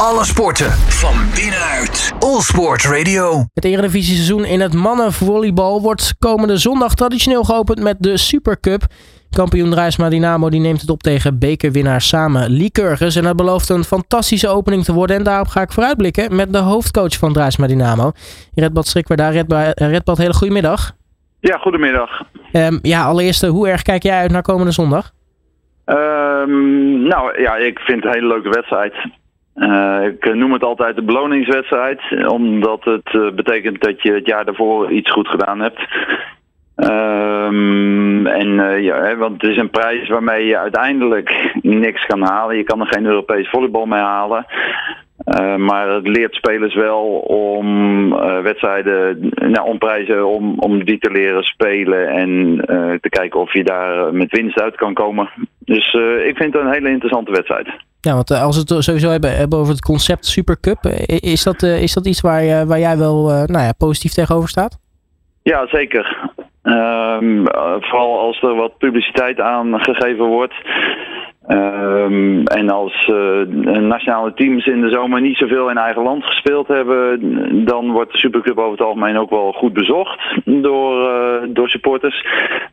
Alle sporten van binnenuit. All Sport Radio. Het Eredivisie-seizoen in het mannenvolleybal wordt komende zondag traditioneel geopend met de Supercup. Kampioen Drijsma Dynamo die neemt het op tegen bekerwinnaar samen Lycurgus. En dat belooft een fantastische opening te worden. En daarop ga ik vooruitblikken met de hoofdcoach van Drijsma Dynamo. Redbad Schrikwer Redbad, Redbad, hele goedemiddag. Ja, goedemiddag. Um, ja, allereerst, hoe erg kijk jij uit naar komende zondag? Um, nou ja, ik vind het een hele leuke wedstrijd. Uh, ik noem het altijd de beloningswedstrijd, omdat het uh, betekent dat je het jaar daarvoor iets goed gedaan hebt. Um, en ja, hè, want het is een prijs waarmee je uiteindelijk niks kan halen. Je kan er geen Europees volleybal mee halen. Maar het leert spelers wel om wedstrijden, nou, om prijzen, om, om die te leren spelen en te kijken of je daar met winst uit kan komen. Dus ik vind het een hele interessante wedstrijd. Ja, want als we het sowieso hebben, hebben over het concept Supercup, is dat, is dat iets waar, waar jij wel nou ja, positief tegenover staat? Ja, zeker. Um, vooral als er wat publiciteit aan gegeven wordt. Um, en als uh, nationale teams in de zomer niet zoveel in eigen land gespeeld hebben, dan wordt de Supercup over het algemeen ook wel goed bezocht door, uh, door supporters.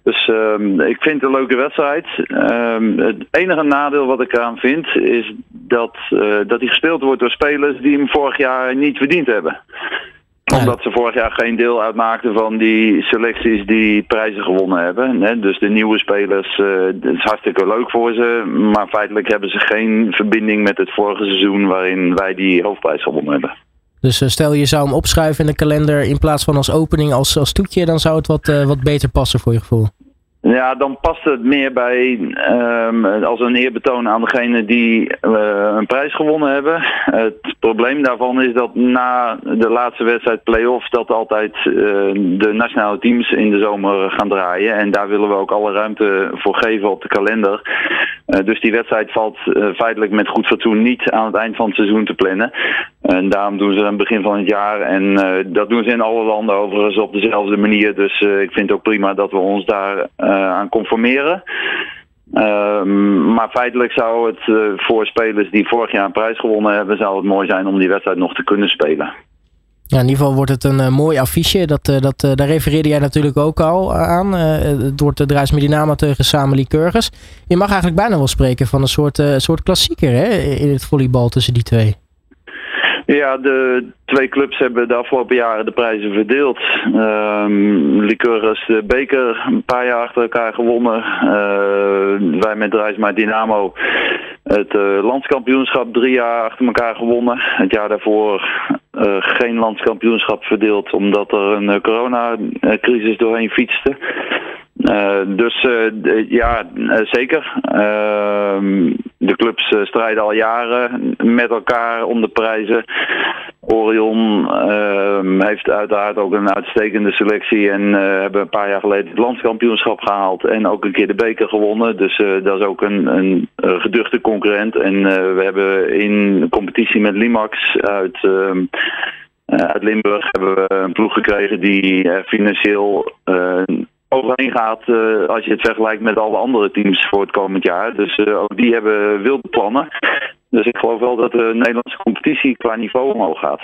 Dus um, ik vind het een leuke wedstrijd. Um, het enige nadeel wat ik eraan vind is dat, uh, dat die gespeeld wordt door spelers die hem vorig jaar niet verdiend hebben omdat ze vorig jaar geen deel uitmaakten van die selecties die prijzen gewonnen hebben. Dus de nieuwe spelers, het is hartstikke leuk voor ze. Maar feitelijk hebben ze geen verbinding met het vorige seizoen waarin wij die hoofdprijs gewonnen hebben. Dus stel je zou hem opschuiven in de kalender in plaats van als opening als, als toetje, dan zou het wat, uh, wat beter passen voor je gevoel. Ja, dan past het meer bij um, als een eerbetoon aan degene die uh, een prijs gewonnen hebben. Het probleem daarvan is dat na de laatste wedstrijd play-off dat altijd uh, de nationale teams in de zomer gaan draaien. En daar willen we ook alle ruimte voor geven op de kalender. Uh, dus die wedstrijd valt feitelijk met goed fatsoen niet aan het eind van het seizoen te plannen. En daarom doen ze aan het begin van het jaar. En dat doen ze in alle landen overigens op dezelfde manier. Dus ik vind het ook prima dat we ons daar aan conformeren. Uh, maar feitelijk zou het voor spelers die vorig jaar een prijs gewonnen hebben, zou het mooi zijn om die wedstrijd nog te kunnen spelen. Ja, in ieder geval wordt het een mooi affiche. Dat, dat, daar refereerde jij natuurlijk ook al aan. het wordt de Drijs Dynamo tegen Samen Lycurgus. Je mag eigenlijk bijna wel spreken van een soort, soort klassieker hè, in het volleybal tussen die twee. Ja, de twee clubs hebben de afgelopen jaren de prijzen verdeeld. Um, de beker een paar jaar achter elkaar gewonnen. Uh, wij met Drijsma Dynamo het uh, landskampioenschap drie jaar achter elkaar gewonnen. Het jaar daarvoor uh, geen landskampioenschap verdeeld omdat er een coronacrisis doorheen fietste. Uh, dus uh, ja, uh, zeker. Ehm, de clubs strijden al jaren met elkaar om de prijzen. Orion ehm, heeft uiteraard ook een uitstekende selectie en hebben een paar jaar geleden het landskampioenschap gehaald en ook een keer de beker gewonnen. Dus dat is ook een, een geduchte concurrent. En we hebben in competitie met Limax uit ehm, uit Limburg hebben we een ploeg gekregen die financieel overheen gaat uh, als je het vergelijkt met alle andere teams voor het komend jaar. Dus uh, ook die hebben wilde plannen. Dus ik geloof wel dat de Nederlandse competitie qua niveau omhoog gaat.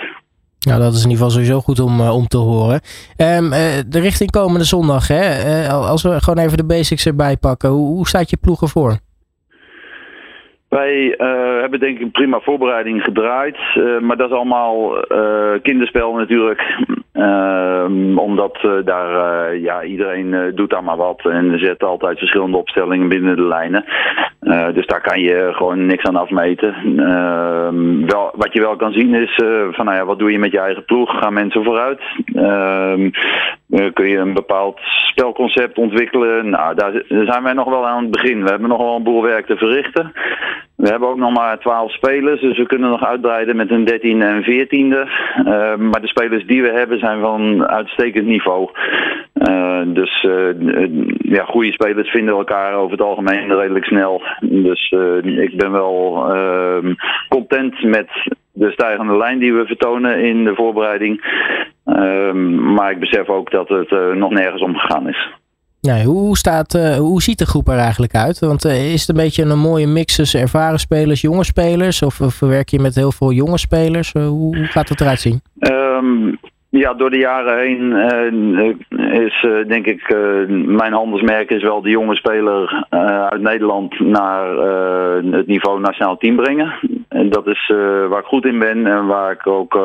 Ja, dat is in ieder geval sowieso goed om, uh, om te horen. Um, de richting komende zondag, hè? als we gewoon even de basics erbij pakken. Hoe, hoe staat je ploeg ervoor? Wij uh, hebben denk ik een prima voorbereiding gedraaid. Uh, maar dat is allemaal uh, kinderspel natuurlijk. Ehm, omdat daar, ja, iedereen doet daar maar wat. En zet altijd verschillende opstellingen binnen de lijnen. dus daar kan je gewoon niks aan afmeten. Ehm, wel, wat je wel kan zien is, van nou ja, wat doe je met je eigen ploeg? Gaan mensen vooruit? Ehm, kun je een bepaald spelconcept ontwikkelen? Nou, daar zijn wij nog wel aan het begin. We hebben nog wel een boel werk te verrichten. We hebben ook nog maar 12 spelers, dus we kunnen nog uitbreiden met een 13e en 14e. Uh, maar de spelers die we hebben zijn van uitstekend niveau. Uh, dus uh, ja, goede spelers vinden elkaar over het algemeen redelijk snel. Dus ik ben wel ehm, content met de stijgende lijn die we vertonen in de voorbereiding. Ehm, maar ik besef ook dat het nog nergens om gegaan is. Nee, hoe, staat, uh, hoe ziet de groep er eigenlijk uit? Want uh, is het een beetje een mooie mix tussen ervaren spelers, jonge spelers? Of, of werk je met heel veel jonge spelers? Uh, hoe, hoe, gaat het eruit zien? Um, ja, door de jaren heen is denk ik mijn handelsmerk is wel de jonge speler uit Nederland naar het niveau nationaal team brengen. En dat is waar ik goed in ben en waar ik ook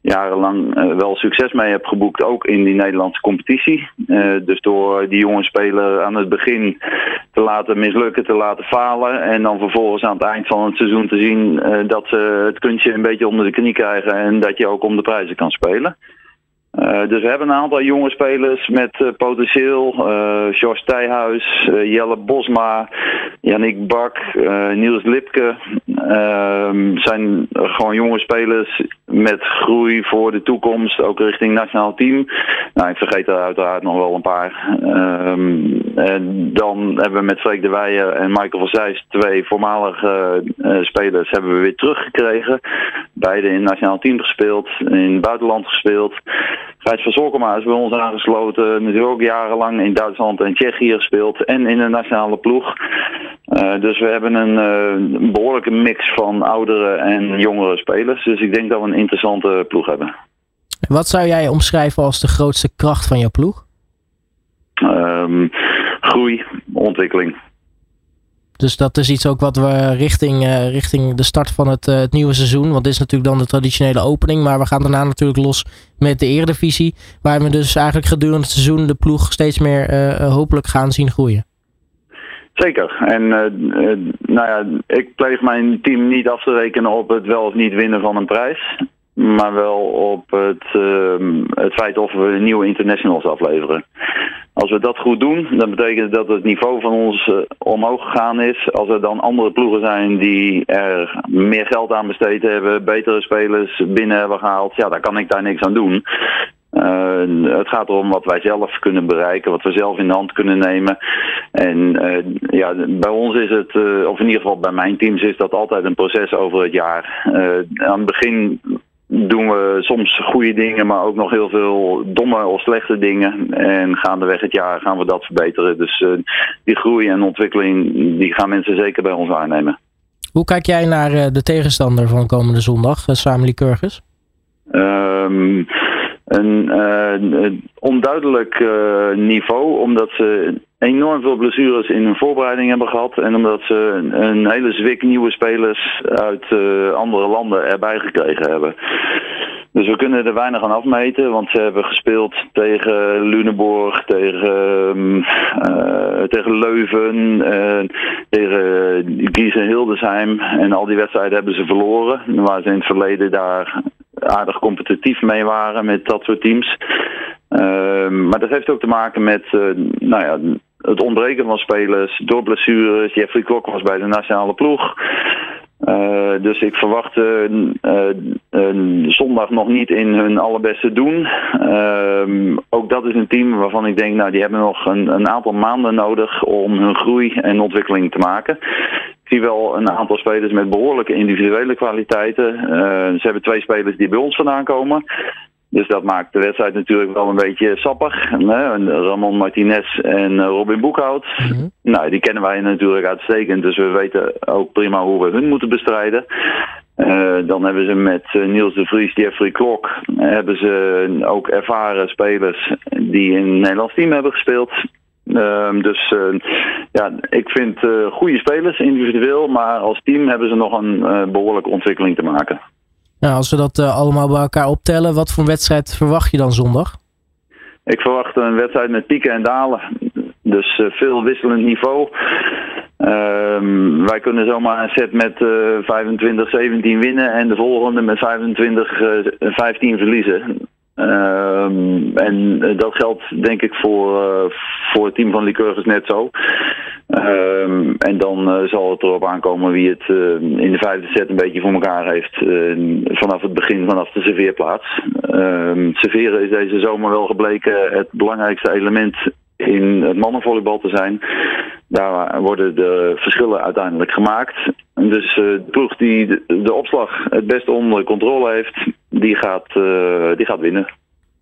jarenlang uh, wel succes mee heb geboekt, ook in die Nederlandse competitie. Dus door die jonge speler aan het begin te laten mislukken, te laten falen en dan vervolgens aan het eind van het seizoen te zien dat ze het kunstje een beetje onder de knie krijgen en dat je ook om de prijzen kan spelen. Dus we hebben een aantal jonge spelers met potentieel. George Thijhuis, Jelle Bosma, Yannick Bak, Niels Lipke. Ehm, zijn gewoon jonge spelers met groei voor de toekomst, ook richting nationaal team. Nou, ik vergeet er uiteraard nog wel een paar. Um, en dan hebben we met Freek de Weijer en Michael van Zijs twee voormalige spelers hebben we weer teruggekregen. Beide in nationaal team gespeeld, in het buitenland gespeeld. Gijs van Zorkema is bij ons aangesloten. Natuurlijk ook jarenlang in Duitsland en Tsjechië gespeeld. En in de nationale ploeg. Uh, dus we hebben een uh, behoorlijke mix van oudere en jongere spelers. Dus ik denk dat we een interessante ploeg hebben. Wat zou jij omschrijven als de grootste kracht van jouw ploeg? Um, groei, ontwikkeling. Dus dat is iets ook wat we richting, uh, richting de start van het, uh, het, nieuwe seizoen. Want dit is natuurlijk dan de traditionele opening. Maar we gaan daarna natuurlijk los met de Eredivisie. Waar we dus eigenlijk gedurende het seizoen de ploeg steeds meer uh, hopelijk gaan zien groeien. Zeker. En nou ja, ik pleeg mijn team niet af te rekenen op het wel of niet winnen van een prijs maar wel op het, uh, het feit of we nieuwe internationals afleveren. Als we dat goed doen, dan betekent dat het niveau van ons uh, omhoog gegaan is. Als er dan andere ploegen zijn die er meer geld aan besteed hebben, betere spelers binnen hebben gehaald, ja, dan kan ik daar niks aan doen. Uh, het gaat erom wat wij zelf kunnen bereiken, wat we zelf in de hand kunnen nemen. En uh, ja, bij ons is het, of in ieder geval bij mijn teams, is dat altijd een proces over het jaar. aan het begin doen we soms goede dingen, maar ook nog heel veel domme of slechte dingen. En gaandeweg het jaar gaan we dat verbeteren. Dus uh, die groei en ontwikkeling, die gaan mensen zeker bij ons waarnemen. Hoe kijk jij naar uh, de tegenstander van komende zondag, uh, Samely Kurgis? Um, een, een onduidelijk niveau, omdat ze enorm veel blessures in hun voorbereiding hebben gehad. En omdat ze een, hele zwik nieuwe spelers uit uh, andere landen erbij gekregen hebben. Dus we kunnen er weinig aan afmeten, want ze hebben gespeeld tegen Luneborg, tegen, uh, tegen Leuven, uh, tegen Gießen Hildesheim. En al die wedstrijden hebben ze verloren. Waar ze in het verleden daar aardig competitief mee waren met dat soort teams. Uh, maar dat heeft ook te maken met nou ja, het ontbreken van spelers door blessures. Jeffrey Klok was bij de nationale ploeg. Uh, dus ik verwacht uh, zondag nog niet in hun allerbeste doen. Uh, ook dat is een team waarvan ik denk, nou die hebben nog een, een aantal maanden nodig om hun groei en ontwikkeling te maken. Ik zie wel een aantal spelers met behoorlijke individuele kwaliteiten. ze hebben twee spelers die bij ons vandaan komen. Dus dat maakt de wedstrijd natuurlijk wel een beetje sappig. Ramon Martinez en eh, Robin Boekhout. Mhm. Nou, die kennen wij natuurlijk uitstekend. Dus we weten ook prima hoe we hun moeten bestrijden. Uh, dan hebben ze met uh, Niels de Vries, Jeffrey Klok, hebben ze ook ervaren spelers die in het Nederlands team hebben gespeeld. Uh, dus ja, ik vind goede spelers individueel, maar als team hebben ze nog een behoorlijke ontwikkeling te maken. Nou, als we dat uh, allemaal bij elkaar optellen, wat voor wedstrijd verwacht je dan zondag? Ik verwacht een wedstrijd met pieken en dalen. Dus uh, veel wisselend niveau. Uh, wij kunnen zomaar een set met uh, 25-17 winnen en de volgende met 25-15 verliezen. Um, en dat geldt denk ik voor, voor het team van Lycurgus net zo. Um, en dan uh, zal het erop aankomen wie het uh, in de vijfde set een beetje voor elkaar heeft vanaf het begin, vanaf de serveerplaats. Um, serveren is deze zomer wel gebleken het belangrijkste element in het mannenvolleybal te zijn. Daar worden de verschillen uiteindelijk gemaakt. Dus de ploeg die de, de opslag het beste onder controle heeft, die gaat, die gaat winnen.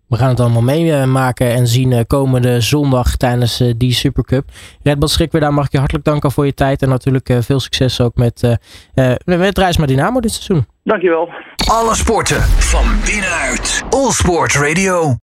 We gaan het allemaal meemaken en zien komende zondag tijdens die Supercup. Red Bull Schikweer, mag ik je hartelijk danken voor je tijd. En natuurlijk veel succes ook met, met Reis met Dynamo dit seizoen. Dankjewel. Alle sporten van binnenuit. All Sport Radio.